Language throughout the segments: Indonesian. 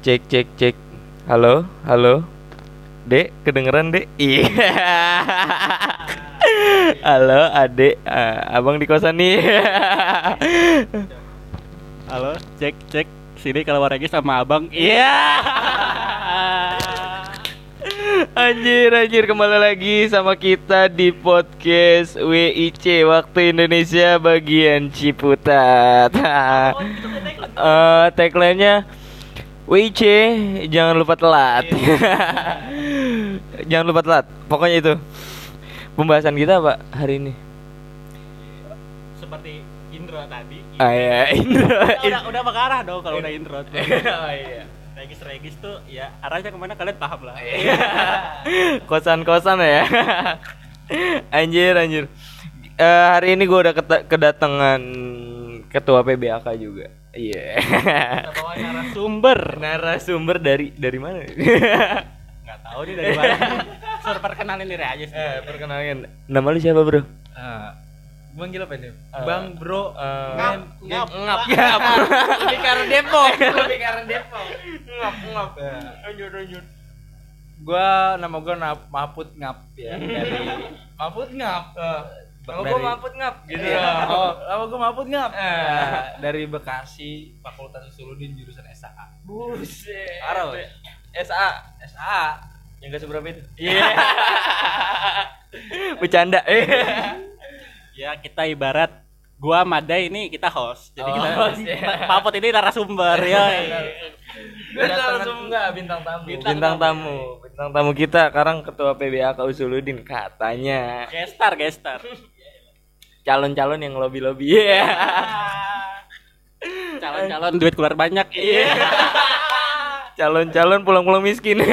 Cek cek cek. Halo, halo. Dek, kedengeran, Dek? Iya. halo, Adek. Ah, abang di kosan nih. Halo, cek cek sini kalau lagi sama abang. Iya. anjir, anjir kembali lagi sama kita di podcast WIC Waktu Indonesia bagian Ciputat. Eh, tagline-nya WIC jangan lupa telat. jangan lupa telat. Pokoknya itu. Pembahasan kita apa hari ini? Seperti intro tadi. Ah ya, Indra. Udah, udah, udah mengarah dong kalau udah intro. oh iya. Regis regis tuh ya arahnya ke mana kalian paham lah. Kosan-kosan ya. anjir, anjir. Eh, hari ini gue udah kedatangan ketua PBAK juga. Iya. Kita bawa narasumber. Narasumber dari dari mana? Nggak tahu nih dari mana. Suruh perkenalin diri aja sih. eh, perkenalkan. Nama lu siapa, Bro? Ah, manggil apa ini? Eh, Bang, Bro. eh, Ngap, ngap, ngap, ngap. Lebih karena Depok, lebih karena Depok. ngap, ngap. Lanjut, lanjut. Gua nama gua Nap, Maput Ngap ya dari Maput Ngap. Nama Dari- gue mamput ngap gitu Iya. ya. Oh, nama gua Maput Ngap. Eh. Ya, dari Bekasi, Fakultas Usuludin jurusan SAA. Buset. Parah, woy. SA. SAA. Yang gak seberapa itu? Iya. Bercanda. Ya kita ibarat gua Madai ini kita host. Jadi Oh, kita host, ya. Papot ini narasumber ya. Kedatangan enggak bintang tamu. Bintang tamu, bintang tamu kita sekarang ketua PBAK Usuludin katanya Gestar, gestar. calon-calon yang lobby-lobby. Iya. Calon-calon duit keluar banyak. Iya. Calon-calon pulang-pulang miskin.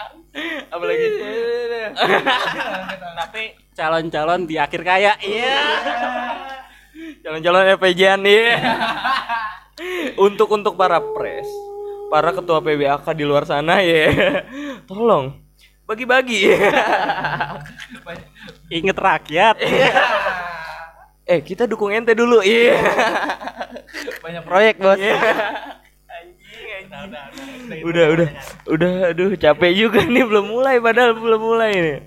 Apalagi Tapi calon-calon di akhir kaya. Iya. Calon-calon FPJ-an iya. Untuk untuk para pres, para ketua PBAK di luar sana ya. Tolong bagi-bagi. Ingat rakyat. eh, kita dukung ente dulu. Iya. Banyak proyek, Bos. udah udah udah aduh capek juga nih belum mulai padahal belum mulai nih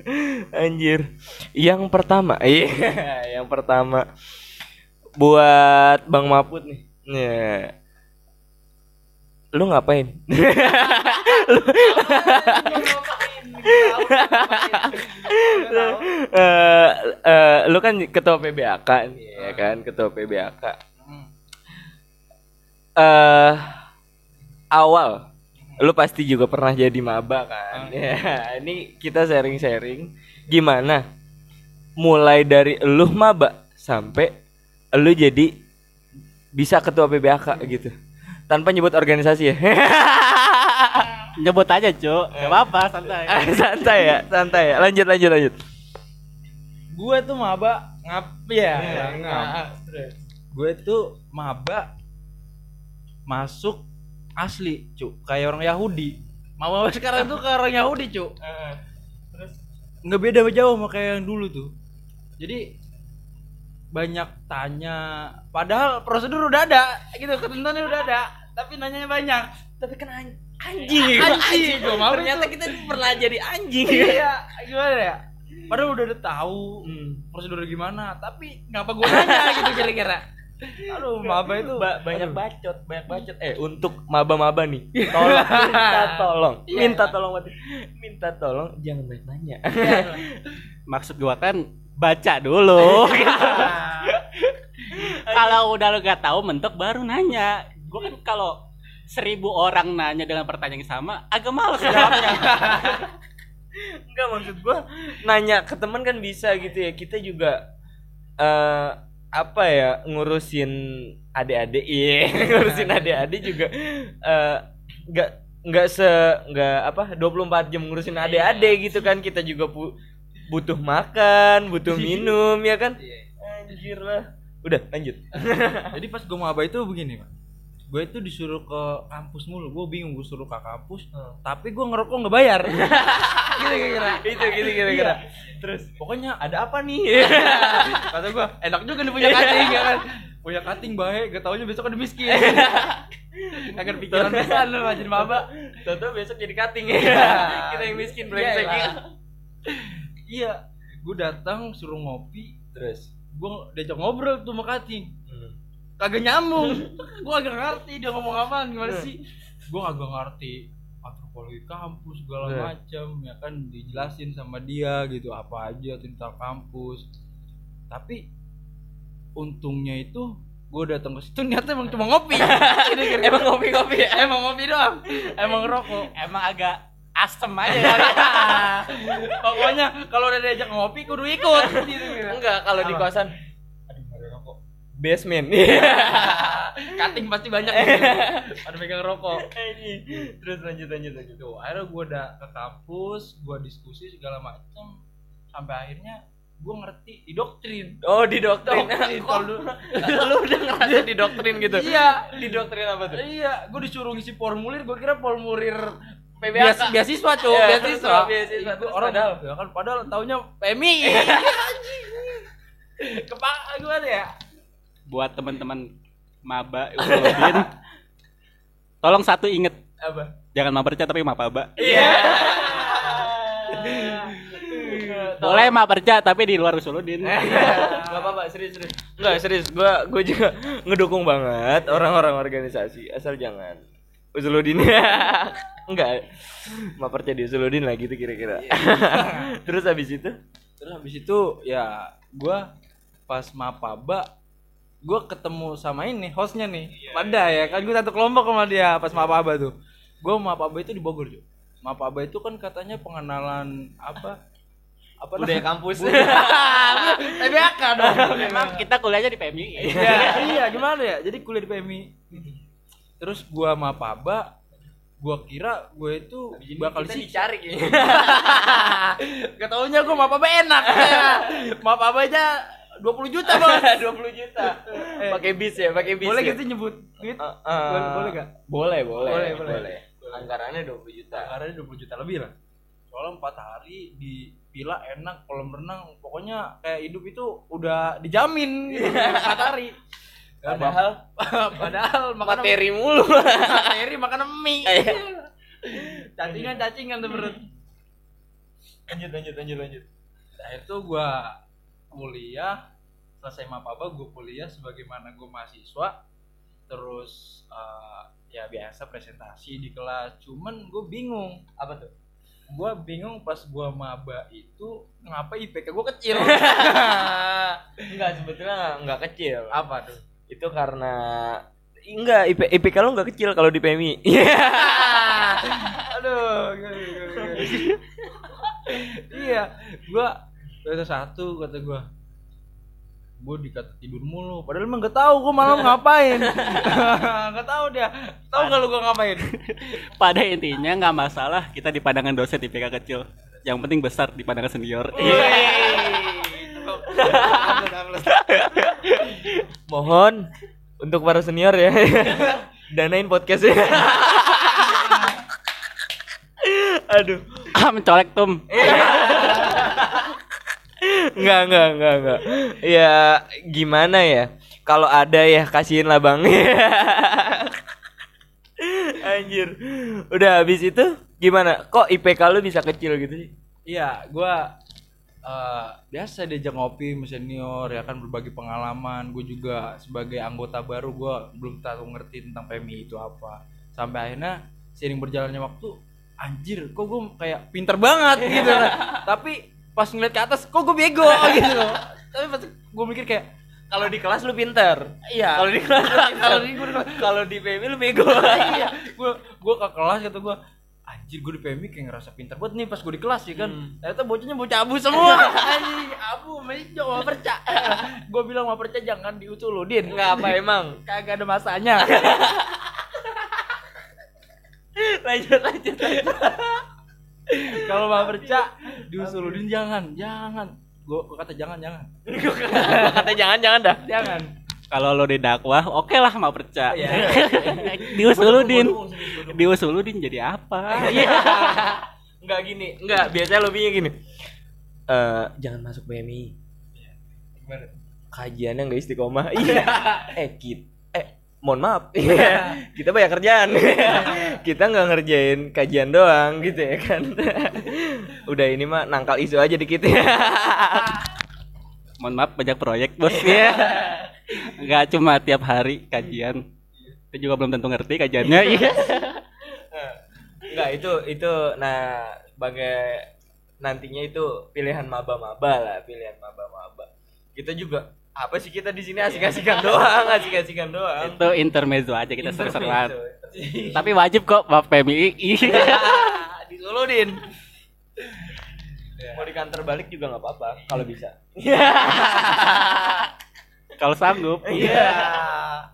anjir yang pertama iya yang pertama buat bang Maput nih. Ya lu ngapain? Eh, eh, lu kan ketua PBAK nih ya kan? Ketua PBAK eh awal lu pasti juga pernah jadi maba kan? Ya ini kita sharing-sharing gimana mulai dari lu maba sampai lu jadi bisa ketua PBAK gitu tanpa nyebut organisasi ya Nyebut aja, Cuk. Enggak apa-apa, santai. santai ya santai ya lanjut lanjut lanjut Gue tuh maba ngap ya. Ngap. Gue tuh maba masuk asli, cuk. Kayak orang Yahudi. Maba sekarang tuh kayak orang Yahudi, cuk. Terus nggak beda jauh sama kayak yang dulu tuh. Jadi banyak tanya, padahal prosedur udah ada, gitu ketentuannya udah ada, tapi nanyanya banyak. tapi kan an- anjing Anjing, gua mau ternyata itu. kita pernah jadi anjing iya, gimana ya? Padahal udah udah tahu Hmm. prosedur gimana, tapi ngapa gue nanya gitu kira-kira? Aduh, maba itu Ba- banyak bacot, banyak bacot. Eh, untuk maba-maba nih, tolong minta tolong, Iya. minta tolong banget. minta tolong jangan banyak nanya. Maksud gua kan baca dulu. kalau udah lu gak tahu mentok baru nanya. Gua kan kalau seribu orang nanya dengan pertanyaan yang sama, agak males jawabnya. Enggak maksud gua nanya ke teman kan bisa gitu ya. Kita juga eh apa ya ngurusin adik-adik iya ngurusin adik-adik juga eh nggak nggak se nggak apa 24 jam ngurusin adik-adik gitu kan kita juga pu- butuh makan butuh minum ya kan anjir lah udah lanjut Jadi pas gue maba itu begini, Pak. Gue itu disuruh ke kampus mulu. Gue bingung gue suruh ke kampus, tapi gue ngerokok nggak bayar. gitu kira-kira. itu gitu kira-kira Terus pokoknya ada apa nih? Kata gue, enak juga nih punya cutting ya kan. Punya cutting baik, gak taunya besok ada miskin. Kagak pikiran besan lu jadi maba. Toto besok jadi cutting Iya. ya. Kita yang miskin brengsek. Iya, gue datang suruh ngopi, Terus. gue diajak ngobrol tuh sama Kating. Kagak nyambung. gue agak ngerti dia ngomong apa gimana sih? Gue agak ngerti antropologi kampus segala Iya. macam ya kan dijelasin sama dia gitu apa aja tentang kampus. Tapi untungnya itu gue datang ke situ niatnya emang cuma ngopi. Emang ngopi-ngopi ya? emang ngopi doang. Emang rokok. Emang agak asem aja kali. Pokoknya kalau udah diajak ngopi kudu ikut gitu. Enggak, kalau di kosan basement. Cutting pasti banyak gitu. Ada pegang rokok. Terus lanjut lanjut lanjut. Tuh, akhirnya gue udah ke kampus, gue diskusi segala macam sampai akhirnya gue ngerti di doktrin. Oh, di doktrin. Kalau dulu- lu udah ngerasa di doktrin gitu? Iya, Di doktrin apa tuh? iya, gue disuruh ngisi formulir, gue kira formulir PBAK. Bias, beasiswa cuy, Iya, beasiswa. beasiswa. Itu orang padahal? ya kan padahal taunya PMI. Kepak gimana ya? Buat teman-teman maba Usuludin, tolong satu inget Apa? jangan maperca tapi mapaba. Iya. Boleh maperca tapi di luar Usuludin. Gak apa-apa, serius serius. Enggak, serius. Gua gua juga ngedukung banget orang-orang organisasi, asal jangan Usuludin. Enggak. Maperca di Usuludin lah gitu kira-kira. Terus habis itu? Terus habis itu ya gua pas mapaba gua ketemu sama ini hostnya nih pada ya kan gua satu kelompok sama dia pas mapaba tuh gua mapaba itu di Bogor cuy mapaba itu kan katanya pengenalan apa apa Budaya kampus. TBK dong Memang kita kuliahnya di PMI. iya iya gimana ya jadi kuliah di PMI terus gua mapaba gua kira gue itu bakal Kita sih dicari kayaknya. Gak taunya gue mapaba enak ya. Mapaba aja 20 juta bos 20 juta. Eh. Pakai bis ya, pakai bis. Boleh ya? gitu nyebut duit? Eh, eh, Boleh- boleh nggak? Boleh, boleh. Boleh, Boleh, boleh. Anggarannya 20 juta. Anggarannya 20 juta lebih lah Soalnya 4 hari di villa enak kolam renang Pokoknya kayak hidup itu udah dijamin gitu 4 hari Padahal Padahal makan materi mulu. materi makan mie Iya. Cacingan cacingan tuh perut lanjut lanjut lanjut lanjut. Nah itu gua kuliah selesai mapaba gue kuliah sebagaimana gue mahasiswa terus eh, ya biasa presentasi di kelas cuman gue bingung Apa tuh? gue bingung pas gue maba itu ngapa IPK gue kecil Enggak, sebetulnya enggak kecil. apa tuh Itu karena Enggak, IP, IPK lu enggak kecil kalau di PMI. aduh gini, gini, gini. iya gue kata satu kata gue gue dikata tidur mulu. Padahal emang gak tahu gue malam ngapain. Gak tahu dia. Tahu gak lu gue ngapain? Pada intinya nggak masalah kita di pandangan dosen IPK kecil. Yang penting besar di pandangan senior. Mohon untuk para senior ya. Danain podcastnya. Aduh. Ah mencolek tum. Enggak, enggak, enggak, enggak. Ya gimana ya? Kalau ada ya kasihin lah bang. Anjir. Udah habis itu gimana? Kok IPK lu bisa kecil gitu sih? Iya, gua eh, biasa diajak ngopi sama senior ya kan berbagi pengalaman. Gue juga sebagai anggota baru gua belum tahu ngerti tentang PMI itu apa. Sampai akhirnya seiring berjalannya waktu, anjir, kok gue kayak pinter banget gitu. Tapi pas ngeliat ke atas, kok gue bego gitu. Tapi pas gue mikir kayak Kalau di kelas lu pinter. iya. Kalau di kelas kalau di gue Kalau di PMI lu bego. iya gue gue ke kelas kata gue anjir gue di PMI kayak ngerasa pintar banget nih pas gue di kelas ya kan Hmm. ternyata bocahnya bocah abu semua anjing abu meja mau perca gue bilang mau perca jangan diusuludin Enggak apa emang. kagak ada masanya lanjut lanjut. lanjut. kalau mau perca diusuludin jangan jangan gue kata jangan jangan Gua kata jangan jangan dah. jangan Kalau lo didakwah, oke lah mau percaya. Iya. Diusuludin. Diusuludin jadi apa? Iya. Enggak gini, enggak biasanya lebihnya gini. Eh jangan masuk. Gimana? Kajiannya enggak istiqomah. Iya. eh kit. Eh mohon maaf kita banyak kerjaan kita nggak ngerjain kajian doang gitu ya kan udah ini mah nangkal isu aja dikit ya Mohon maaf banyak proyek bos ya. Nggak cuma tiap hari kajian. Kita juga belum tentu ngerti kajiannya. Iya. Enggak itu itu nah sebagai nantinya itu pilihan maba-maba lah, pilihan maba-maba. Kita juga apa sih kita di sini asik-asikan doang, asik-asikan doang. Itu intermezzo aja kita seru-seruan. Tapi wajib kok Bapak PMI. di Solo din. Mau di kantor balik juga nggak apa-apa kalau bisa. Kalau sanggup. Iya.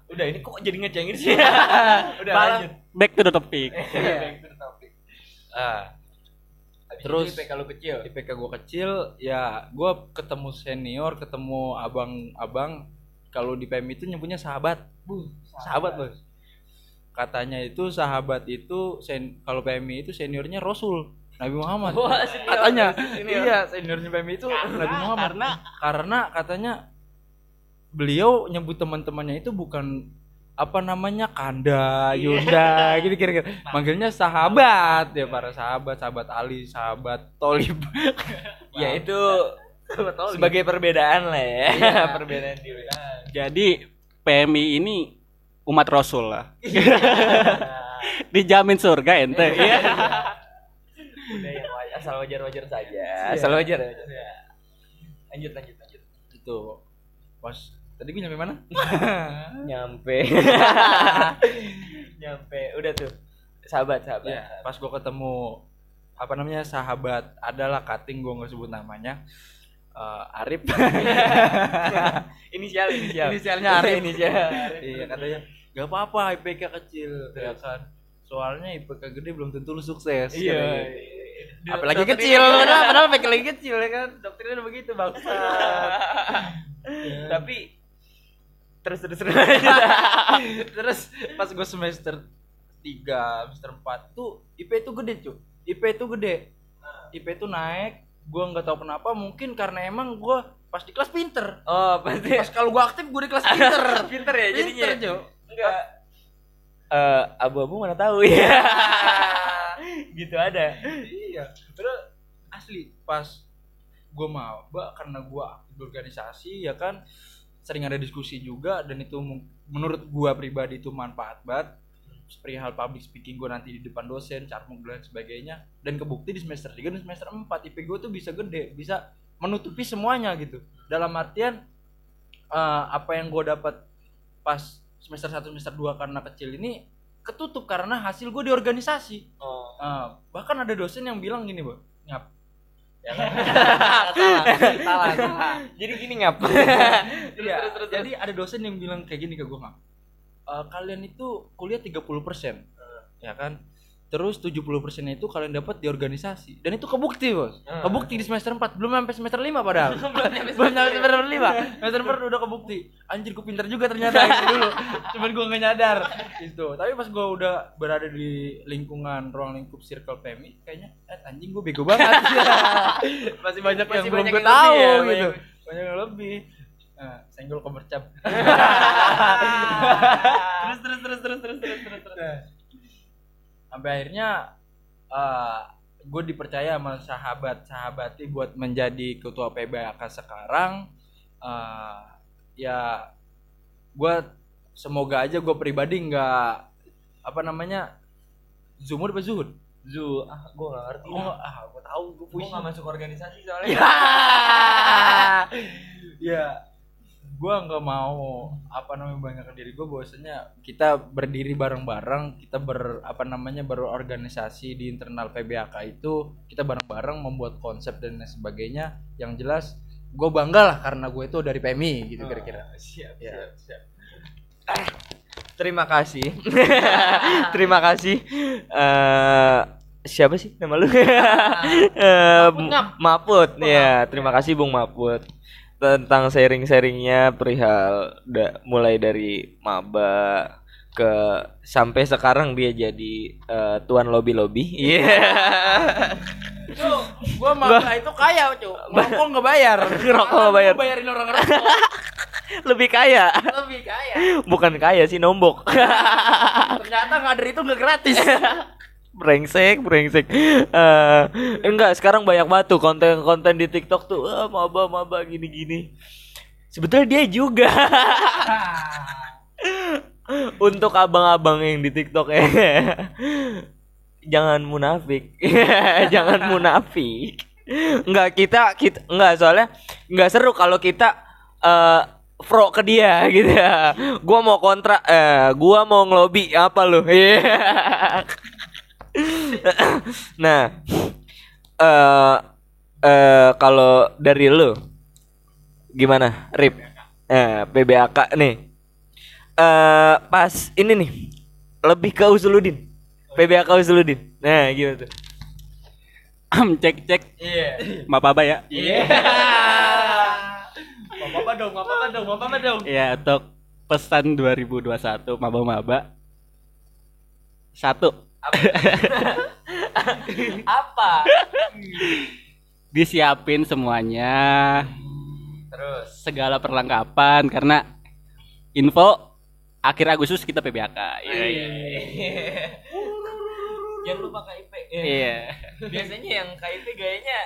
Udah ini kok jadi ngecengin sih. Udah Malah lanjut. Back to the topic. Iya. Back to the topic. Ah, Terus Terus- IPK lu kecil. IPK gue kecil ya gue ketemu senior ketemu abang-abang kalau di PMI itu nyebutnya sahabat bu sahabat bos katanya itu sahabat itu sen kalau PMI itu seniornya Rasul Nabi Muhammad Wah, senior, katanya senior. iya seniornya PMI itu Nabi Muhammad Karena karena katanya beliau nyebut teman-temannya itu bukan apa namanya Kanda, Yunda gitu kira-kira. Manggilnya sahabat ya para sahabat, sahabat Ali, sahabat Tolib. Ya itu sebagai perbedaan lah ya. perbedaan di jadi PMI ini umat Rasul lah. Dijamin surga ente. Iya. Udah yang wajar, asal wajar-wajar saja. Asal wajar wajar saja. Lanjut lanjut lanjut. itu pas tadi gue nyampe mana? Nyampe. Nyampe. Udah tuh. Sahabat, sahabat. ya, pas gue ketemu apa namanya sahabat adalah cutting gue nggak sebut namanya Eh, Arif Inisial, inisial. Inisialnya Arif. Inisial. iya katanya nggak apa-apa IPK kecil ya kan soalnya IPK gede belum tentu lu sukses Iya. katanya. apalagi kecil padahal padahal IPK lagi kecil ya kan doktrinnya udah begitu bangsa Tapi terus terus terus. Terus pas gue semester 3 semester 4 tuh IP itu gede cuy IP itu gede. IP itu naik. Gue nggak tahu kenapa mungkin karena emang gue pas di kelas pinter. Oh, pasti. Pas kalau gue aktif gue di kelas pinter. Pinter ya jadinya. pinter cuy Enggak. Eh, abu-abu mana tahu ya. gitu ada. iya. Terus asli pas gue maba karena gue aktif di organisasi ya kan sering ada diskusi juga dan itu menurut gue pribadi itu manfaat banget perihal public speaking gue nanti di depan dosen carmuk dan sebagainya dan kebukti di semester 3 dan semester 4 IP gue tuh bisa gede bisa menutupi semuanya gitu dalam artian eh, apa yang gue dapat pas semester 1 semester 2 karena kecil ini ketutup karena hasil gue di organisasi Oh. Ah, bahkan ada dosen yang bilang gini, Bu. Nyap. Ya kan? salah, salah. Jadi gini ngap. Iya, jadi ada dosen yang bilang kayak gini ke gue, Ngap. Eh, kalian itu kuliah 30%. Ya kan? Terus 70% itu kalian dapat di organisasi. Dan itu kebukti, Bos. Hmm. Kebukti di semester 4, belum sampai semester 5 padahal. belum sampai semester 5. Semester 4 udah kebukti. Anjir gue pintar juga ternyata itu dulu. Cuman gue gak nyadar itu. Tapi pas gue udah berada di lingkungan ruang lingkup circle PMI, kayaknya eh anjing gue bego banget. Masih banyak Masih yang belum gue tahu ya, gitu. banyak- Banyak yang lebih. Nah, senggol kemercap. terus terus terus terus terus terus terus. terus. Sampai akhirnya eh gue dipercaya sama sahabat sahabati buat menjadi ketua PBAK sekarang. Eh ya gue semoga aja gue pribadi nggak apa namanya zumur apa zuhud? Zu, ah gua gak ngerti. oh ah gue tahu gue pusing. gak masuk organisasi soalnya. ya. Ya gue nggak mau apa namanya banggakan diri gue bahwasanya kita berdiri bareng-bareng kita ber apa namanya berorganisasi di internal PBAK itu kita bareng-bareng membuat konsep dan lain sebagainya yang jelas gue bangga lah karena gue itu dari PMI gitu kira-kira Siap, Ya. siap, siap. Ah, Terima kasih. Terima kasih. Eh siapa sih nama lu? Eh, Ngap. Maput. Ya, terima kasih Bung Maput tentang sharing-sharingnya perihal da- mulai dari maba ke sampai sekarang dia jadi eh, tuan lobby-lobby. Iya. gue malah itu kaya cu ngerokok nggak bayar Ngerokok nggak bayar. Gua bayarin orang ngerokok Lebih kaya. Lebih kaya. Bukan kaya sih nombok. Ternyata ngader itu nggak gratis. Brengsek, brengsek. Eh, enggak, sekarang banyak banget tuh konten-konten di TikTok tuh, ah, maba maba gini-gini. Sebetulnya dia juga. Untuk abang-abang yang di TikTok ya. Jangan munafik. Jangan munafik. Enggak kita kita enggak soalnya enggak seru kalau kita eh pro ke dia gitu ya. Gua mau kontra eh gua mau ngelobi apa lu? Iya. nah, eh eh kalau dari lu gimana, Rip? Eh PBAK nih. Eh pas ini nih lebih ke Usuludin. PBAK Usuludin. Nah, gimana tuh? cek cek Iya. maaf apa ya Iya. Apa dong, apa dong, apa dong. ya untuk pesan 2021 maba-maba satu Apa? disiapin semuanya Terus. segala perlengkapan karena info akhir Agustus kita PBAK iya iya Jangan lupa KIP. iya Biasanya yang KIP gayanya.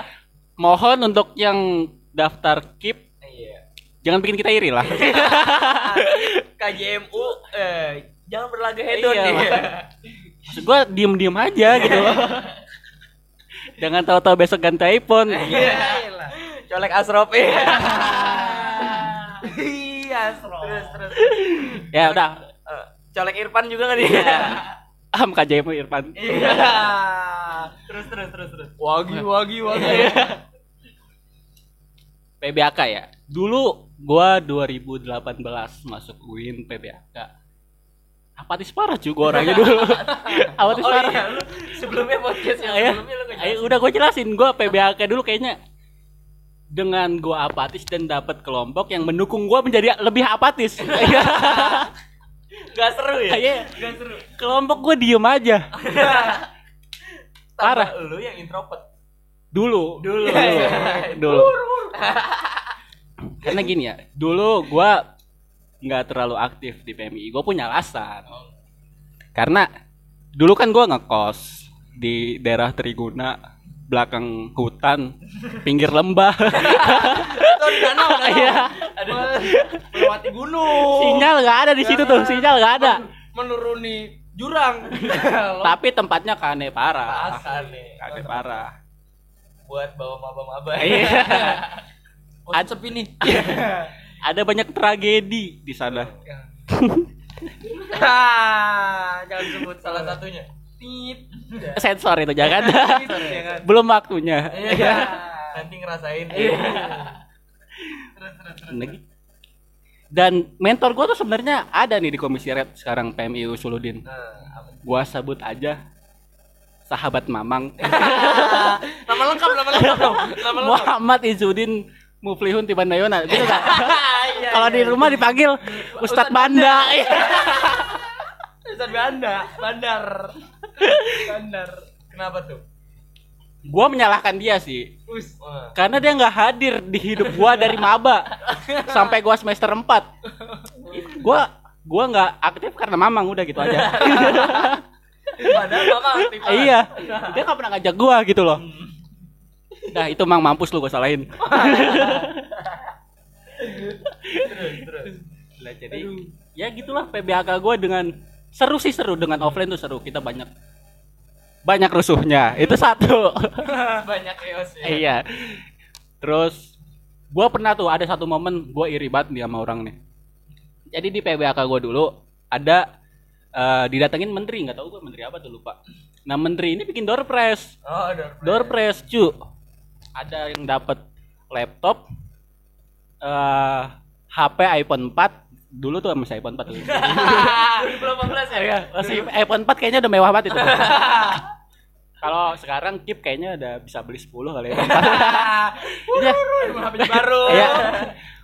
mohon untuk yang daftar KIP Iya. jangan bikin kita iri lah KJMU eh jangan berlaga hedon Iya, nih. Maksud gue diem diem aja gitu loh jangan tahu-tahu besok ganti iPhone Iya. Colek Asrop ya. Iya, terus terus. ya udah Eh, Colek Irfan juga kan dia? am KJMU Irfan Iya. Terus terus terus terus. Wagi wagi wagi. PBAK ya dulu gua 2018 masuk UIN PBAK apatis parah cuy gua orangnya dulu apatis Oh parah iya, lu sebelumnya podcast yang sebelumnya lu ayo, udah gue jelasin gue PBAK dulu kayaknya dengan gue apatis dan dapat kelompok yang mendukung gue menjadi lebih apatis Gak seru ya? Iya. Gak seru. kelompok gue diem aja Parah. Lu yang introvert. dulu Dulu. dulu, dulu. karena gini ya dulu gue nggak terlalu aktif di PMI gue punya alasan karena dulu kan gue ngekos di daerah Triguna belakang hutan pinggir lembah danau. Iya. Melewati gunung. sinyal nggak ada di situ tuh sinyal nggak ada Menuruni jurang. tapi tempatnya kane parah kane parah Buat bawa maba-maba. Iya. Oh, sepi nih. Ada banyak tragedi di sana Ah, jangan sebut salah satunya. Tit. sensor itu jangan Jangan. belum waktunya Iya. Nanti ngerasain. Iya. Terus terus terus. Lagi. dan mentor gua tuh sebenarnya ada nih di komisi red sekarang PMI Usuludin Nah, gua sebut aja sahabat Mamang Nama lengkap, nama lengkap dong. Nama lengkap. Muhammad Izudin Muflihun Tiban Dayona gitu kan Iya, kalau iya, di iya. rumah dipanggil Ustadz Banda Ustadz Banda, Bandar. Bandar. Kenapa tuh? gua menyalahkan dia sih Us. Karena dia nggak hadir di hidup gua dari maba sampai gua semester 4 gua gua nggak aktif karena mamang udah gitu aja Padahal aktif. iya dia nggak pernah ngajak gua gitu loh nah itu mang mampus lu gua salahin. Terus terus. lah jadi ya gitulah PBHK gua dengan seru sih seru. Dengan offline tuh seru. Kita banyak banyak rusuhnya. Itu satu. Banyak chaos ya. iya. Terus gua pernah tuh ada satu momen gua iri banget nih sama orang nih. Jadi di PBHK gua dulu ada eh, didatengin menteri. Nggak tahu gua menteri apa tuh lupa. Nah menteri ini bikin door press. Oh, door door press cu ada yang dapat laptop eh HP iPhone 4 dulu tuh masih iPhone 4 tuh. 2018 ya? Masih iPhone 4 kayaknya udah mewah banget itu. Kalau sekarang Kip kayaknya udah bisa beli 10 kali ya. Iya. Baru. Iya.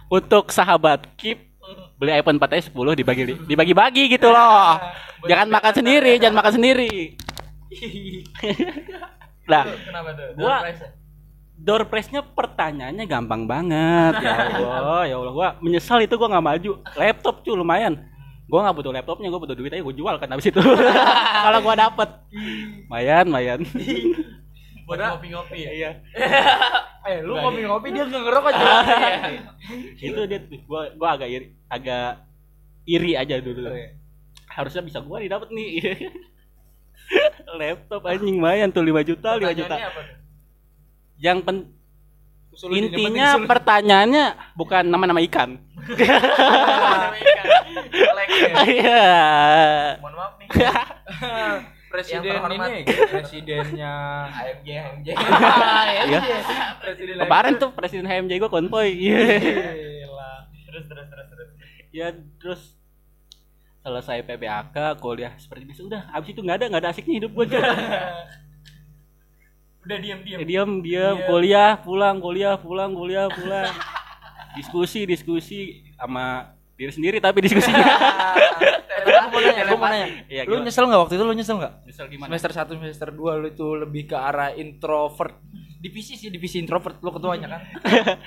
Untuk sahabat Kip beli iPhone 4 aja 10 dibagi dibagi-bagi gitu loh. Jangan makan sendiri, jangan makan sendiri. Nah, Kenapa tuh? Gua- Door prize ya? door prize-nya pertanyaannya gampang banget. Ya Allah ya Allah. Gua menyesal itu gua nggak maju. Laptop cuy lumayan. Gua nggak butuh laptopnya gua butuh duit aja gua jual kan habis itu. Kalau gua dapet. Lumayan lumayan. Buat ngopi-ngopi ya. iya. Eh, lu ngopi-ngopi dia nggak ngerokok aja. itu dia gua gua agak iri agak iri aja dulu. Harusnya bisa gua nih dapet nih. Laptop anjing lumayan tuh 5 juta 5 juta. Apa? Yang pen Usulin, yang penting intinya usulin. pertanyaannya bukan nama-nama ikan Nama ikan. Kolek ya. iya Mohon maaf nih. Presiden ini presidennya AMG AMG. Iya. presiden kemarin tuh presiden HMJ gua konvoy iya. Terus terus terus terus. ya terus selesai PBAK kuliah seperti biasa udah abis itu nggak ada nggak ada asiknya hidup gua Udah diam-diam. Ya, diam diam Diam. kuliah pulang kuliah pulang kuliah pulang diskusi diskusi sama diri sendiri tapi diskusinya Aku mau nanya, aku mau nanya. Iya, Lu gimana? nyesel nggak waktu itu lu nyesel nggak? Misal gimana Semester 1 semester 2 lu itu lebih ke arah introvert. Divisi sih divisi introvert lu ketuanya kan.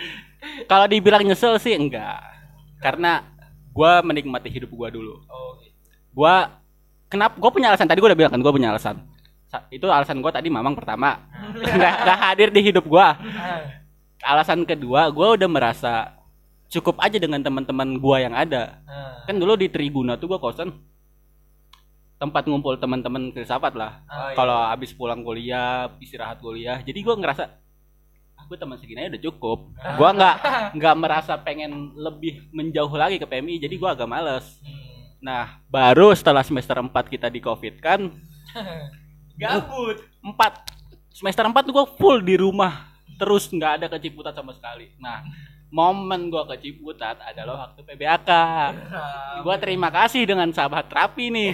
kalau dibilang nyesel sih enggak karena gua menikmati hidup gua dulu Oh, gua kenapa gua punya alasan tadi gua udah bilang kan gua punya alasan Sa- itu alasan gua tadi mamang pertama. Nggak nggak hadir di hidup gua. Alasan kedua gua udah merasa cukup aja dengan teman-teman gua yang ada. Kan dulu di Triguna tuh gua kosan. Tempat ngumpul teman-teman filsafat lah. Oh, iya. kalau habis pulang kuliah istirahat kuliah. Jadi gua ngerasa aku teman segini aja udah cukup. Gua nggak nggak merasa pengen lebih menjauh lagi ke PMI jadi gua agak males. Nah baru setelah semester 4 kita di covid kan Gabut. 4 semester 4 tuh gua full di rumah terus nggak ada ke Ciputat sama sekali. Nah momen gua ke Ciputat adalah waktu PBAK gua terima kasih dengan sahabat terapi nih.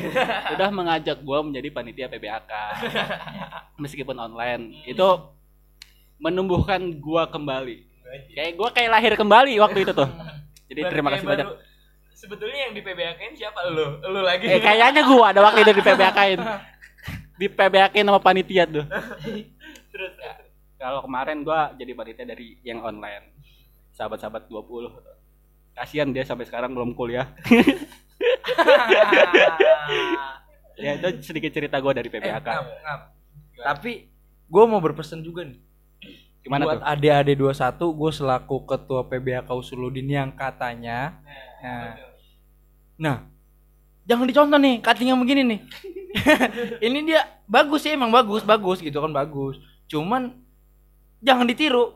Udah mengajak gua menjadi panitia PBAK meskipun online. Itu menumbuhkan gua kembali. Kayak gua kayak lahir kembali waktu itu tuh. Jadi terima kasih banyak. Sebetulnya yang di PBAK siapa? Lu? Lu lagi. eh kayaknya gua ada waktu itu di PBAK-in di PBAK-in sama panitia tuh. Terus kalau kemarin gua jadi panitia dari yang online. Sahabat-sahabat 20 kasihan dia sampai sekarang belum kuliah. Ya itu sedikit cerita gua dari PBAK Ngap, ngap. Tapi gue mau berpesan juga nih. gimana buat adik-adik 21 gue selaku ketua PBAK Usuludin yang katanya nah, nah jangan dicontoh nih cutting yang begini nih ini dia bagus sih emang bagus bagus gitu kan bagus cuman jangan ditiru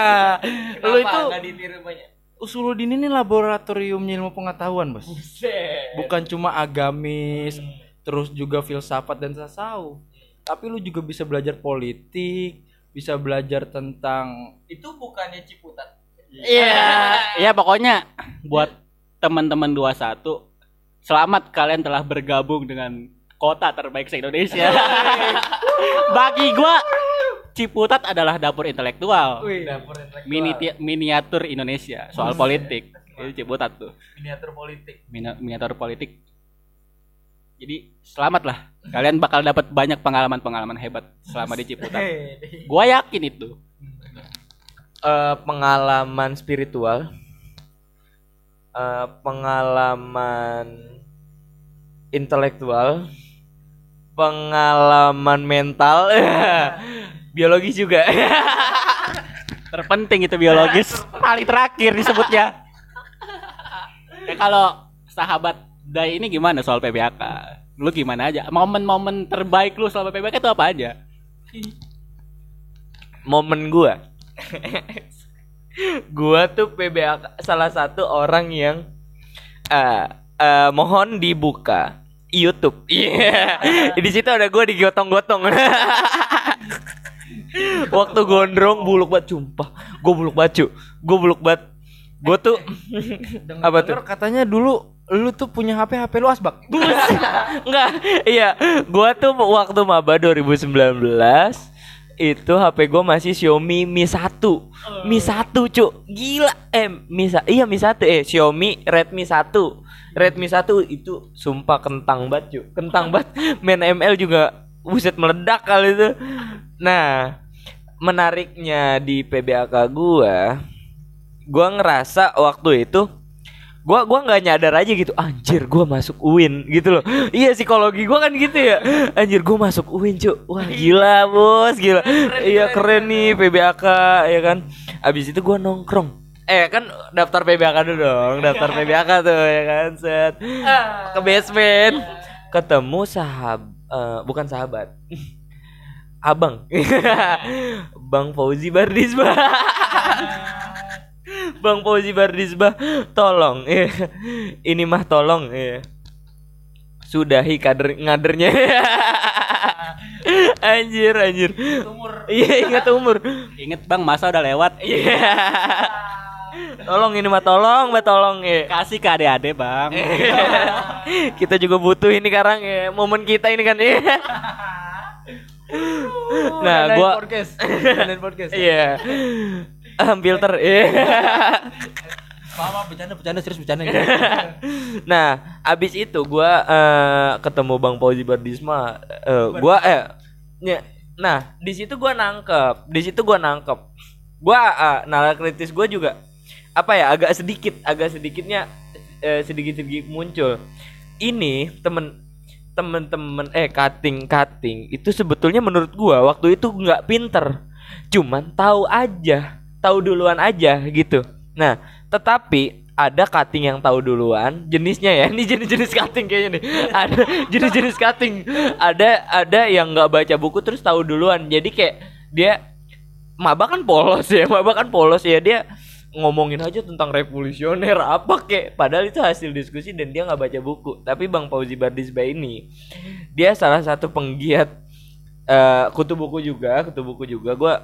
lu itu ditiru banyak? Usuludin ini laboratoriumnya ilmu pengetahuan bos Buset. bukan cuma agamis terus juga filsafat dan tasawuf tapi lu juga bisa belajar politik bisa belajar tentang Itu bukannya Ciputat. Iya, iya pokoknya buat teman-teman 21 selamat kalian telah bergabung dengan kota terbaik se-Indonesia. Bagi gua Ciputat adalah dapur intelektual. Dapur intelektual. Mini miniatur Indonesia soal politik. Itu Ciputat tuh. miniatur politik. Mina- Miniatur politik. Jadi selamat lah. Kalian bakal dapat banyak pengalaman-pengalaman hebat selama di Ciputat. Gua yakin itu. Eh, pengalaman spiritual, eh, pengalaman intelektual, pengalaman mental, biologi juga. terpenting itu biologis. Paling terakhir disebutnya. Ya kalau sahabat Dai ini gimana soal PBAK lu gimana aja? Momen-momen terbaik lu selama PBAK itu apa aja? Momen gua, gua tuh PBA salah satu orang yang eh eh, mohon dibuka YouTube. Iya. Di situ ada gua digotong-gotong. Waktu gondrong buluk banget sumpah. Gua buluk baju. Gua buluk banget. Gua tuh apa tuh? Katanya dulu lu tuh punya HP HP lu asbak Enggak. Iya, gua tuh waktu maba 2019 itu HP gua masih Xiaomi Mi 1. Mi 1, Cuk. Gila. Eh, Mi sa- iya Mi 1 eh Xiaomi Redmi 1. Redmi 1 itu sumpah kentang banget, Cuk. Kentang banget. Main ML juga buset meledak kali itu. Nah, menariknya di PBAK gua gua ngerasa waktu itu gua gua nggak nyadar aja gitu anjir gua masuk UIN gitu loh. Iya psikologi gua kan gitu ya. Anjir gua masuk UIN cuy wah gila bos gila. Iya keren nih PBAK ya kan. Abis itu gua nongkrong eh kan daftar PBAK dulu dong daftar PBAK tuh ya kan set. Ke basement. Ketemu sahab eh, bukan sahabat. Abang. Bang Fauzi Bardisba Bang Fauzi Bardisbah tolong. Eh, ini mah tolong eh. sudahi kader ngadernya. Anjir anjir. Umur. Iya ingat umur. Ingat bang masa udah lewat. iya tolong ini mah tolong mah tolong ya Kasih ke adik-adik bang. kita juga butuh ini sekarang ya momen kita ini kan ya nah gua podcast. Podcast. iya Ah, filter iya Maaf, maaf, bercanda, bercanda, serius bercanda. nah, abis itu gua eh, ketemu Bang Fauzi Bardisma, eh, gua eh ny- nah, di situ gua nangkep, di situ gua nangkep. Gua eh, nalar kritis gua juga apa ya agak sedikit, agak sedikitnya eh, sedikit-sedikit muncul. Ini temen temen-temen eh cutting cutting itu sebetulnya menurut gua waktu itu nggak pinter. Cuman tahu aja tahu duluan aja gitu. Nah tetapi ada cutting yang tahu duluan jenisnya ya. Ini jenis-jenis cutting kayaknya nih. Ada jenis-jenis cutting. Ada ada yang nggak baca buku terus tahu duluan. Jadi kayak dia maba kan polos ya maba kan polos ya. Dia ngomongin aja tentang revolusioner apa kek. Padahal itu hasil diskusi dan dia nggak baca buku. Tapi bang Fauzi Bardisba ini dia salah satu penggiat eh kutu buku juga kutu buku juga. Gua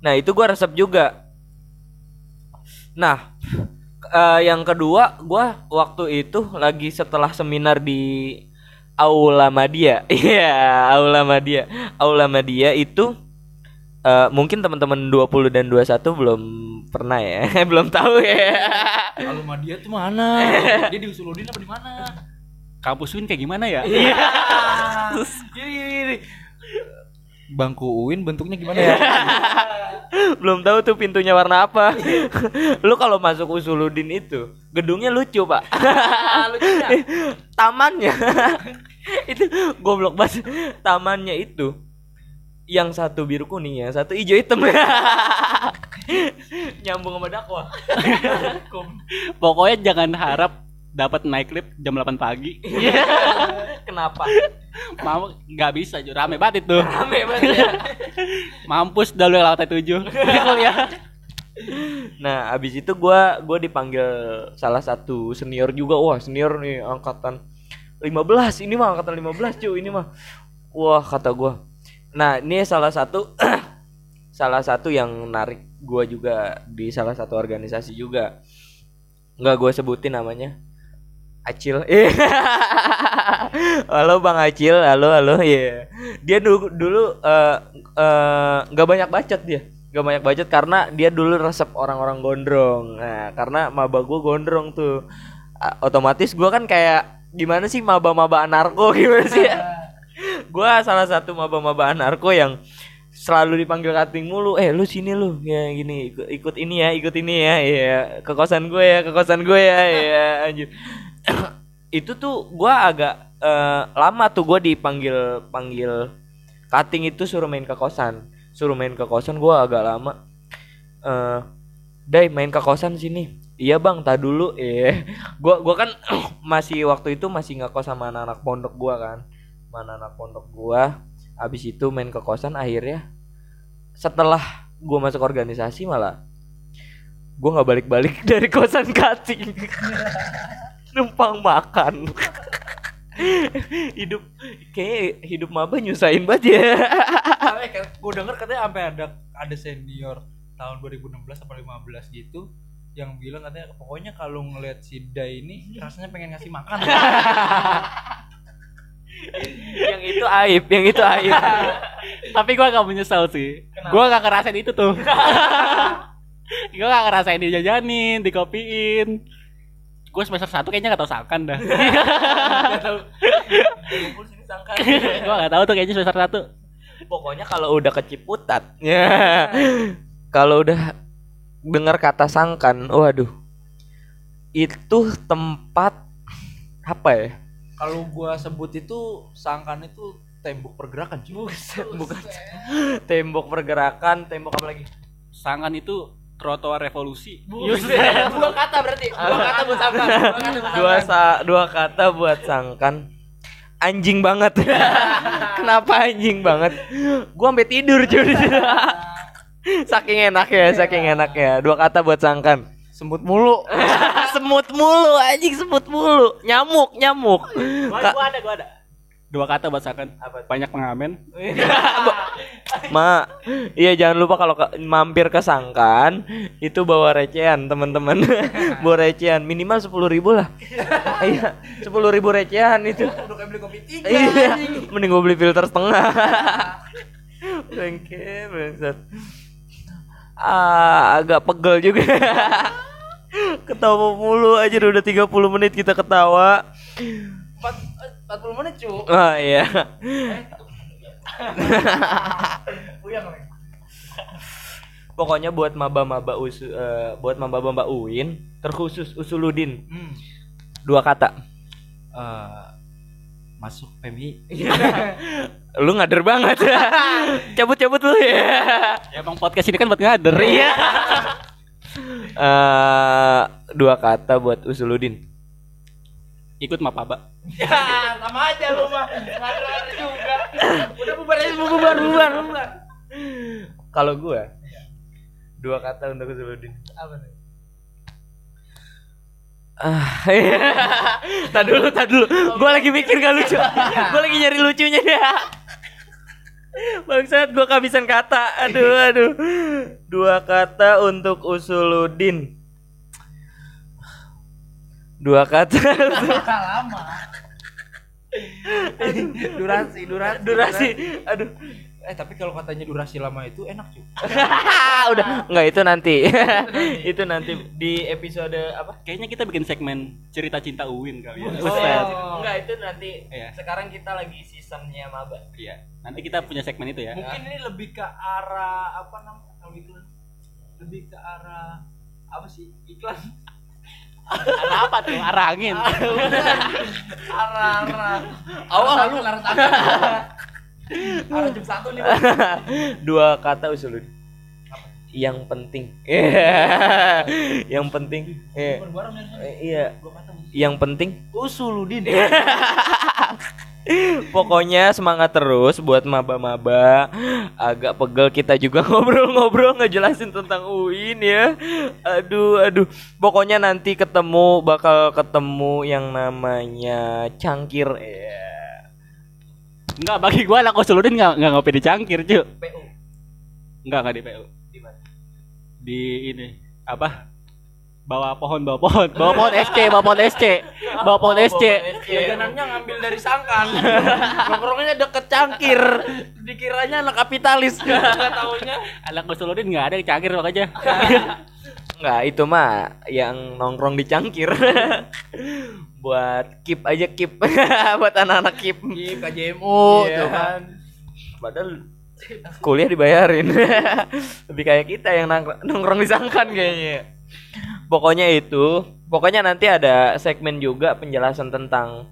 nah itu gua resep juga. Nah eh, yang kedua gua waktu itu lagi setelah seminar di Aula Madia iya Aula Madia Aula Madia itu eh, mungkin teman-teman 20 dan 21 belum pernah ya belum tahu ya Kalau sama dia tuh mana? Dia di Usuludin apa di mana? Kampus Win kayak gimana ya? Iya. Bangku Uin bentuknya gimana ya? belum tahu tuh pintunya warna apa lu kalau masuk usuludin itu gedungnya lucu pak tamannya itu goblok banget tamannya itu yang satu biru kuning ya satu hijau hitam nyambung sama dakwah Pokoknya jangan harap dapat naik lift jam 8 pagi. kenapa Mau nggak bisa, Ju. rame banget itu. rame banget ya Mampus dah lu yang lantai 7. Kuliah. Nah, abis itu gua gua dipanggil salah satu senior juga. Wah, senior nih angkatan 15. Ini mah angkatan 15, cuy. Ini mah. Wah, kata gua. Nah, ini salah satu salah satu yang narik gua juga di salah satu organisasi juga. Nggak gua sebutin namanya. Acil. Halo Bang Acil, halo halo. Iya. Dia dulu dulu eh, eh, nggak banyak bacot dia. Gak banyak bacot karena dia dulu resep orang-orang gondrong. Nah, karena maba gue gondrong tuh. A- Otomatis gua kan kayak gimana sih maba-maba anarko gimana sih ya? Gua salah satu maba-maba anarko yang selalu dipanggil kating mulu. Eh, lu sini lu. Ya gini, ikut, ikut ini ya, ikut ini ya. Iya, ke kosan gue ya, ke kosan gue ya. Iya, anjir. Itu tuh gua agak eh, lama tuh gua dipanggil panggil cutting itu suruh main ke kosan. Suruh main ke kosan gua agak lama. Eh, Dai main ke kosan sini. Iya bang, tak dulu. Eh, gua gua kan masih waktu itu masih nggak kos sama anak-anak pondok gua kan. Sama anak-anak pondok gua. Abis itu main ke kosan akhirnya setelah gua masuk organisasi malah gua nggak balik-balik dari kosan cutting. Numpang makan. hidup kayak hidup maba nyusahin banget ya. gue denger katanya sampai ada ada senior tahun 2016 atau 15 gitu yang bilang katanya pokoknya kalau ngelihat si Dai ini rasanya pengen ngasih makan. Yang itu aib, yang itu aib. Tapi gua gak menyesal sih. Gua gak ngerasain itu tuh. gua gak ngerasain dijajanin, dikopiin. Gua semester 1 kayaknya gak tau sakan dah. Gak gua gak tahu tuh kayaknya semester 1. Pokoknya kalau udah keciputat, ya. kalau udah dengar kata sangkan, waduh. Itu tempat apa ya? Kalau gua sebut itu sangkan itu tembok pergerakan cuy. Bukan tembok pergerakan, tembok apa lagi? Sangkan itu trotoar revolusi. dua kata berarti. Dua kata buat sangkan. Dua sa dua kata buat sangkan. Anjing banget. Kenapa anjing banget? Gua sampai tidur cuy situ. Saking enak ya, saking enak ya. Dua kata buat sangkan. Semut mulu. semut mulu, anjing semut mulu. Nyamuk, nyamuk. Ka- ada, gua ada. Dua kata buat Sangkan. Banyak pengamen. Ma, iya jangan lupa kalau ke- mampir ke Sangkan itu bawa recehan teman-teman, bawa recehan minimal sepuluh ribu lah. Iya, sepuluh ribu recehan itu. Udah kayak beli kopi tiga. Iya, mending gue beli filter setengah. Bengke, bangsat. Ah, agak pegel juga. ketawa mulu aja udah 30 menit kita ketawa. Empat empat puluh menit cuy. Ah iya. Pokoknya buat maba-maba usu, eh, buat maba-maba UIN terkhusus Usuludin Hmm. dua kata. Eh, masuk PMI. Lu ngader banget. Cabut-cabut lu ya. Ya emang podcast ini kan buat ngader. Iya. Eh, dua kata buat Usuludin. Ikut mapaba. ya, sama aja lu mah. Ngader juga. Udah bubar aja, bubar, bubar, bubar. Kalau gua dua kata untuk Usuludin. Apa nih? Ah, iya. tak dulu, tak dulu. Gua lagi mikir gak lucu. Gua lagi nyari lucunya ya. Bangsat gua kehabisan kata. Aduh, aduh. Dua kata untuk Usuludin. Dua kata. Lama. durasi, durasi, Durasi. Aduh. Eh tapi kalau katanya durasi lama itu enak cuy. Udah, enggak itu nanti. itu nanti di episode apa? Kayaknya kita bikin segmen cerita cinta Uwin kali ya. Buset. Enggak itu nanti. Iya. Sekarang kita lagi seasonnya maba. Iya. Nanti kita punya segmen itu ya. Mungkin ini lebih ke arah apa namanya? Kalau iklan lebih ke arah apa sih iklan? Arah apa tuh? Arah angin. arah arah. Awal lu arah tangan. Arah jam satu nih. Dua kata usulun. Yang penting. Yang penting. Iya. Eh, Iya. Gua kata Yang penting usuludin. Pokoknya semangat terus buat maba-maba. Agak pegel kita juga ngobrol-ngobrol ngejelasin tentang UIN ya. Aduh, aduh. Pokoknya nanti ketemu bakal ketemu yang namanya cangkir ya. Enggak, bagi gua anak Usuludin enggak enggak ngopi di cangkir, cu. PU. Enggak, enggak di PU. Di mana? Di ini apa? Bawa pohon, bawa pohon, bawa pohon SC, bawa pohon SC, bawa pohon SC. Jajanannya ngambil dari sangkan. Nongkrongnya deket cangkir. Dikiranya anak kapitalis. Enggak taunya. Anak Usuludin enggak ada yang cangkir makanya. Enggak, itu mah yang nongkrong di cangkir. Buat keep aja keep. Buat anak-anak keep. Di KJMU Iya. tuh kan. Padahal kuliah dibayarin. Lebih kayak kita yang nongkrong, nongkrong di sangkan kayaknya. Pokoknya itu, pokoknya nanti ada segmen juga penjelasan tentang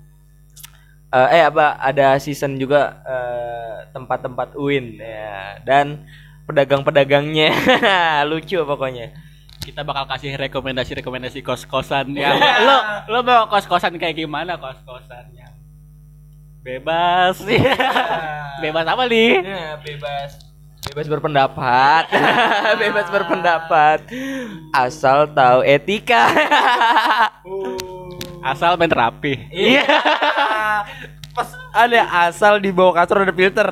eh, eh apa ada season juga eh, tempat-tempat UIN ya dan pedagang-pedagangnya lucu pokoknya. Kita bakal kasih rekomendasi-rekomendasi kos-kosan yang lo lo mau kos-kosan kayak gimana kos-kosannya? Bebas. Bebas apa nih? Ya, bebas bebas berpendapat bebas berpendapat asal tahu etika Asal main rapi. iya Pas ada asal di bawah kasur ada filter.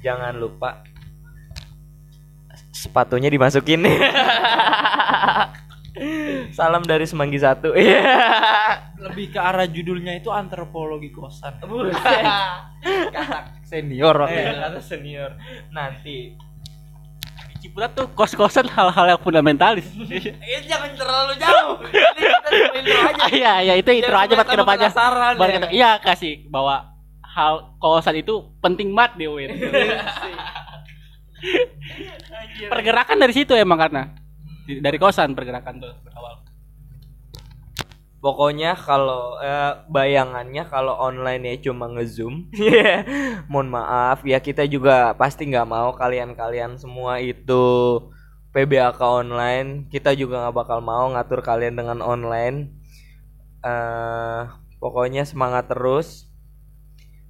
jangan lupa sepatunya dimasukin salam dari semanggi satu iya Lebih ke arah judulnya itu antropologi kosan. Buset. Kata senior waktu Eh, kata senior nanti Di Ciputat tuh kos-kosan hal-hal yang fundamentalis. Eh jangan terlalu jauh. Ini kita intro aja. Iya, iya itu intro aja buat ke depannya. ya. Iya kasih bawa hal kosan itu penting banget di Pergerakan dari situ emang karena dari kosan pergerakan tuh berawal. Pokoknya kalau eh, bayangannya kalau online ya cuma ngezoom. Iya. Mohon maaf ya kita juga pasti nggak mau kalian-kalian semua itu PBAK online. Kita juga nggak bakal mau ngatur kalian dengan online. eh pokoknya semangat terus.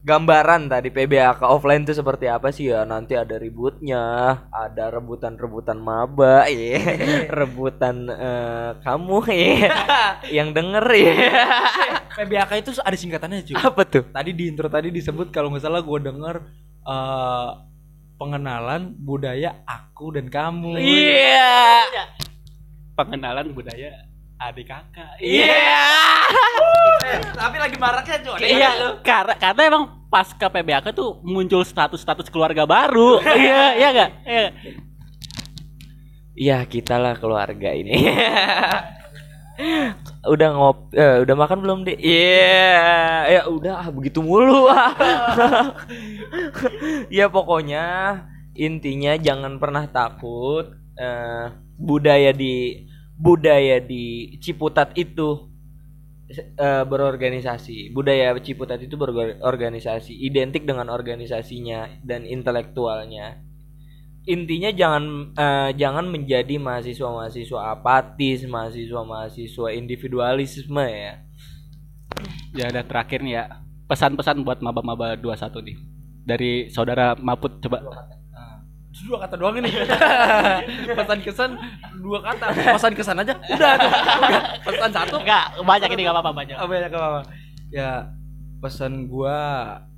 Gambaran tadi PBAK offline itu seperti apa sih ya? Nanti ada ributnya, ada rebutan-rebutan maba, iya. rebutan eh, kamu ya yang denger ya. PBAK itu ada singkatannya cuy. Apa tuh? Tadi di intro tadi disebut kalau nggak salah gue denger eh, pengenalan budaya aku dan kamu. Iya. Pengenalan budaya adik kakak. Iya. Tapi lagi maraknya cuy. Iya, karena karena emang pasca PBAK tuh muncul status-status keluarga baru. Iya, iya enggak? Iya. Iya, kita lah keluarga ini. udah ngop eh, udah makan belum, Dek? Iya. Ya udah ah, begitu mulu. ah. ya pokoknya intinya jangan pernah takut eh, budaya di budaya di Ciputat itu eh, berorganisasi. Budaya Ciputat itu berorganisasi, identik dengan organisasinya dan intelektualnya. Intinya jangan eh, jangan menjadi mahasiswa-mahasiswa apatis, mahasiswa-mahasiswa individualisme ya. Ya udah terakhir nih ya. Pesan-pesan buat maba-maba 21 nih. Dari saudara Maput coba. Dua kata doang ini. Pesan kesan dua kata. Pesan kesan aja. Udah tuh. Udah. Pesan satu. Enggak, banyak ini enggak apa-apa banyak. apa ya apa ya pesan gua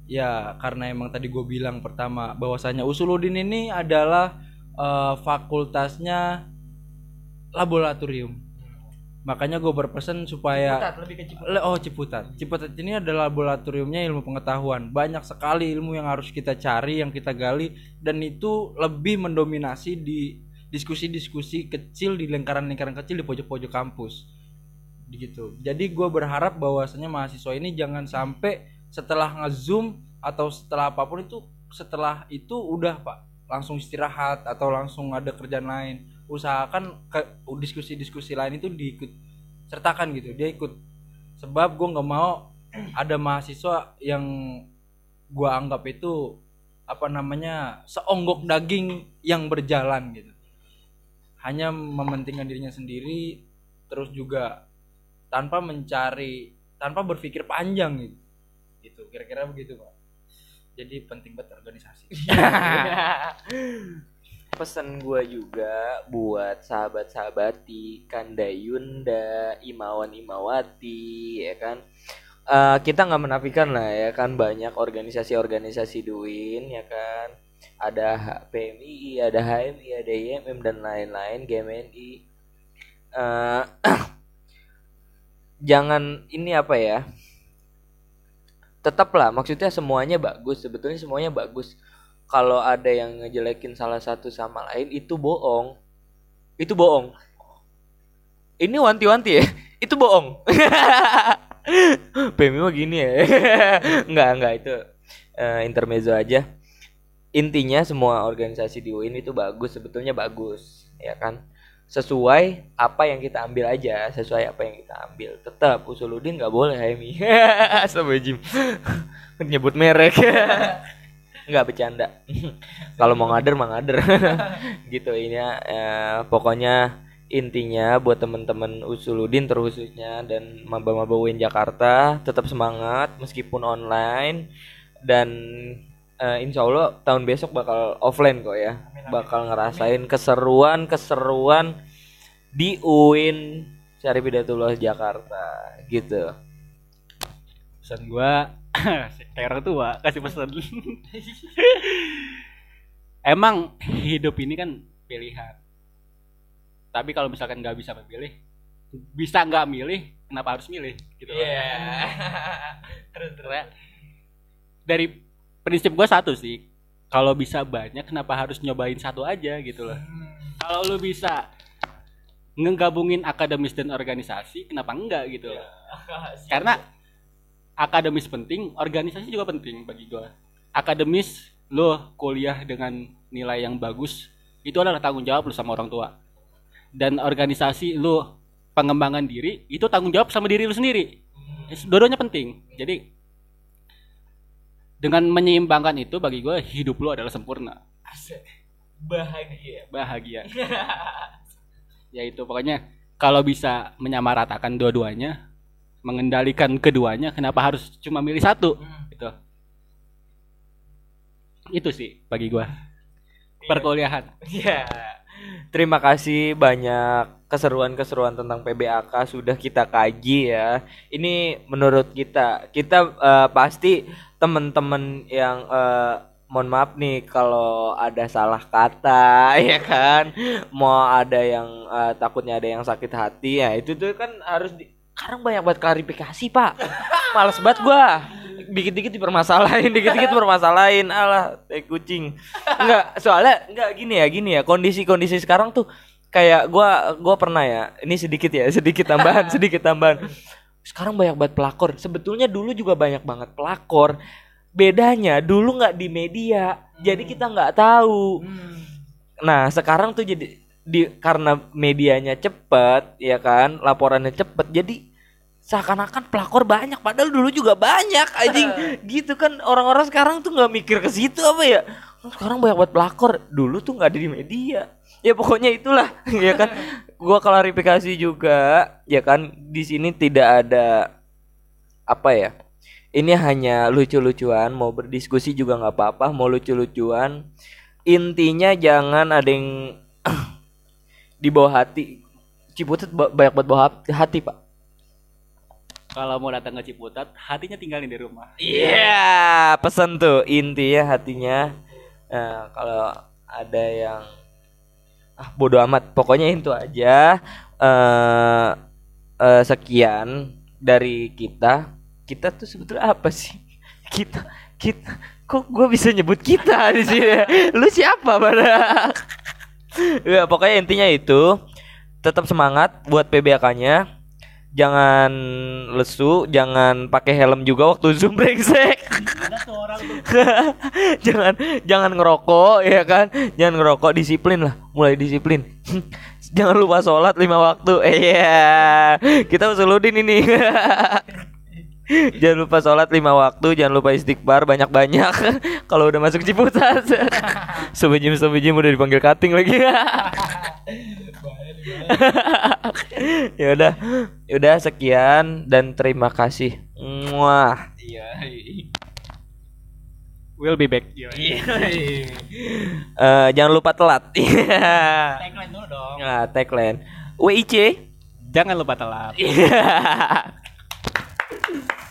ya karena emang tadi gue bilang pertama bahwasanya Usuludin ini adalah eh, fakultasnya laboratorium makanya gue berpesan supaya lebih ke Le- oh Ciputat. Ciputat ini adalah laboratoriumnya ilmu pengetahuan. Banyak sekali ilmu yang harus kita cari yang kita gali dan itu lebih mendominasi di diskusi-diskusi kecil di lingkaran-lingkaran kecil di pojok-pojok kampus. Gitu jadi gue berharap bahwasanya mahasiswa ini jangan sampai setelah ngezoom atau setelah apa pun itu setelah itu udah pak. Langsung istirahat atau langsung ada kerjaan lain usahakan ke diskusi-diskusi lain itu diikut sertakan gitu dia ikut. Sebab gue nggak mau ada mahasiswa yang gue anggap itu apa namanya seonggok daging yang berjalan gitu. Hanya mementingkan dirinya sendiri terus juga tanpa mencari tanpa berpikir panjang gitu. Gitu kira-kira begitu pak. Jadi penting banget organisasi Pesan gua juga buat sahabat-sahabati, Kanda Yunda, Imawan Imawati, ya kan. Eh, kita nggak menafikan lah ya kan banyak organisasi-organisasi duin ya kan. Ada PMI, ada HMI, ada IMM dan lain-lain, GMNI. Eh, jangan ini apa ya? Tetaplah maksudnya semuanya bagus, sebetulnya semuanya bagus kalau ada yang ngejelekin salah satu sama lain itu bohong. Itu bohong. Ini wanti-wanti ya. Itu bohong. PMI mah gini ya. enggak, enggak itu eh, intermezzo aja. Intinya semua organisasi di UIN itu bagus, sebetulnya bagus, ya kan? Sesuai apa yang kita ambil aja, sesuai apa yang kita ambil. Tetap Usuludin nggak boleh HMI. Sampai Jim. Nyebut merek. Nggak bercanda. Kalau mau ngader mah ngader. Gitu ini ya eh, pokoknya intinya buat temen-temen usuludin terkhususnya dan maba-maba UIN Jakarta tetap semangat meskipun online dan eh, insya Allah tahun besok bakal offline kok ya. Bakal ngerasain keseruan keseruan di UIN Syarif Hidayatullah Jakarta gitu. Pesan gua kayak orang tua kasih pesan. Emang hidup ini kan pilihan. Tapi kalau misalkan nggak bisa memilih, bisa nggak milih, kenapa harus milih? Gitu. loh. terus Karena dari prinsip gua satu sih, kalau bisa banyak, kenapa harus nyobain satu aja gitu loh. Kalau lu bisa ngegabungin akademis dan organisasi, kenapa enggak gitu loh? Karena akademis penting, organisasi juga penting bagi gua. Akademis lo kuliah dengan nilai yang bagus itu adalah tanggung jawab lu sama orang tua. Dan organisasi lu pengembangan diri itu tanggung jawab sama diri lu sendiri. Dua-duanya penting. Jadi dengan menyeimbangkan itu bagi gua hidup lu adalah sempurna, Bahagia. bahagia. ya itu pokoknya kalau bisa menyamaratakan dua-duanya, mengendalikan keduanya, kenapa harus cuma milih satu? Gitu. Itu sih bagi gua. Perkuliahan. Ya. Terima kasih banyak keseruan-keseruan tentang PBAK sudah kita kaji ya. Ini menurut kita, kita eh, pasti teman-teman yang eh, mohon maaf nih kalau ada salah kata ya kan. Mau ada yang eh, takutnya ada yang sakit hati ya itu tuh kan harus di sekarang banyak banget klarifikasi, Pak. Males banget gua. Dikit-dikit dipermasalahin, dikit-dikit dipermasalahin. Alah, tai kucing. Enggak, soalnya enggak gini ya, gini ya. Kondisi-kondisi sekarang tuh kayak gua gua pernah ya. Ini sedikit ya, sedikit tambahan, sedikit tambahan. Sekarang banyak banget pelakor. Sebetulnya dulu juga banyak banget pelakor. Bedanya dulu nggak di media, jadi kita nggak tahu. Nah, sekarang tuh jadi di karena medianya cepet ya kan, laporannya cepet. Jadi seakan-akan pelakor banyak padahal dulu juga banyak anjing. gitu kan orang-orang sekarang tuh nggak mikir ke situ apa ya? Sekarang banyak banget pelakor. Dulu tuh nggak ada di media. Ya pokoknya itulah ya kan. Gua klarifikasi juga ya kan di sini tidak ada apa ya? Ini hanya lucu-lucuan, mau berdiskusi juga nggak apa-apa, mau lucu-lucuan. Intinya jangan ada yang di bawah hati. Ciputat ba- banyak banget bawah hati, Pak. Kalau mau datang ke Ciputat, hatinya tinggalin di rumah. Iya, pesan tuh intinya hatinya. Nah, kalau ada yang ah bodoh amat, pokoknya itu aja. eh eh, sekian dari kita. Kita tuh sebetulnya apa sih? Kita kita kok gue bisa nyebut kita di sini? Lu siapa pada? ya pokoknya intinya itu tetap semangat buat PBAK-nya. Jangan lesu, jangan pakai helm juga waktu zoom brengsek. jangan jangan ngerokok ya kan? Jangan ngerokok disiplin lah. Mulai disiplin. Jangan lupa sholat lima waktu. Eh iya. Kita usuludin ini jangan lupa sholat lima waktu jangan lupa istighfar banyak banyak kalau udah masuk ciputat sebejim sebejim udah dipanggil cutting lagi ya udah ya udah sekian dan terima kasih Muah. Iya. We'll be back. Eh, jangan lupa telat. Tagline dulu dong. Nah, tagline. WIC. Jangan lupa telat. Woo!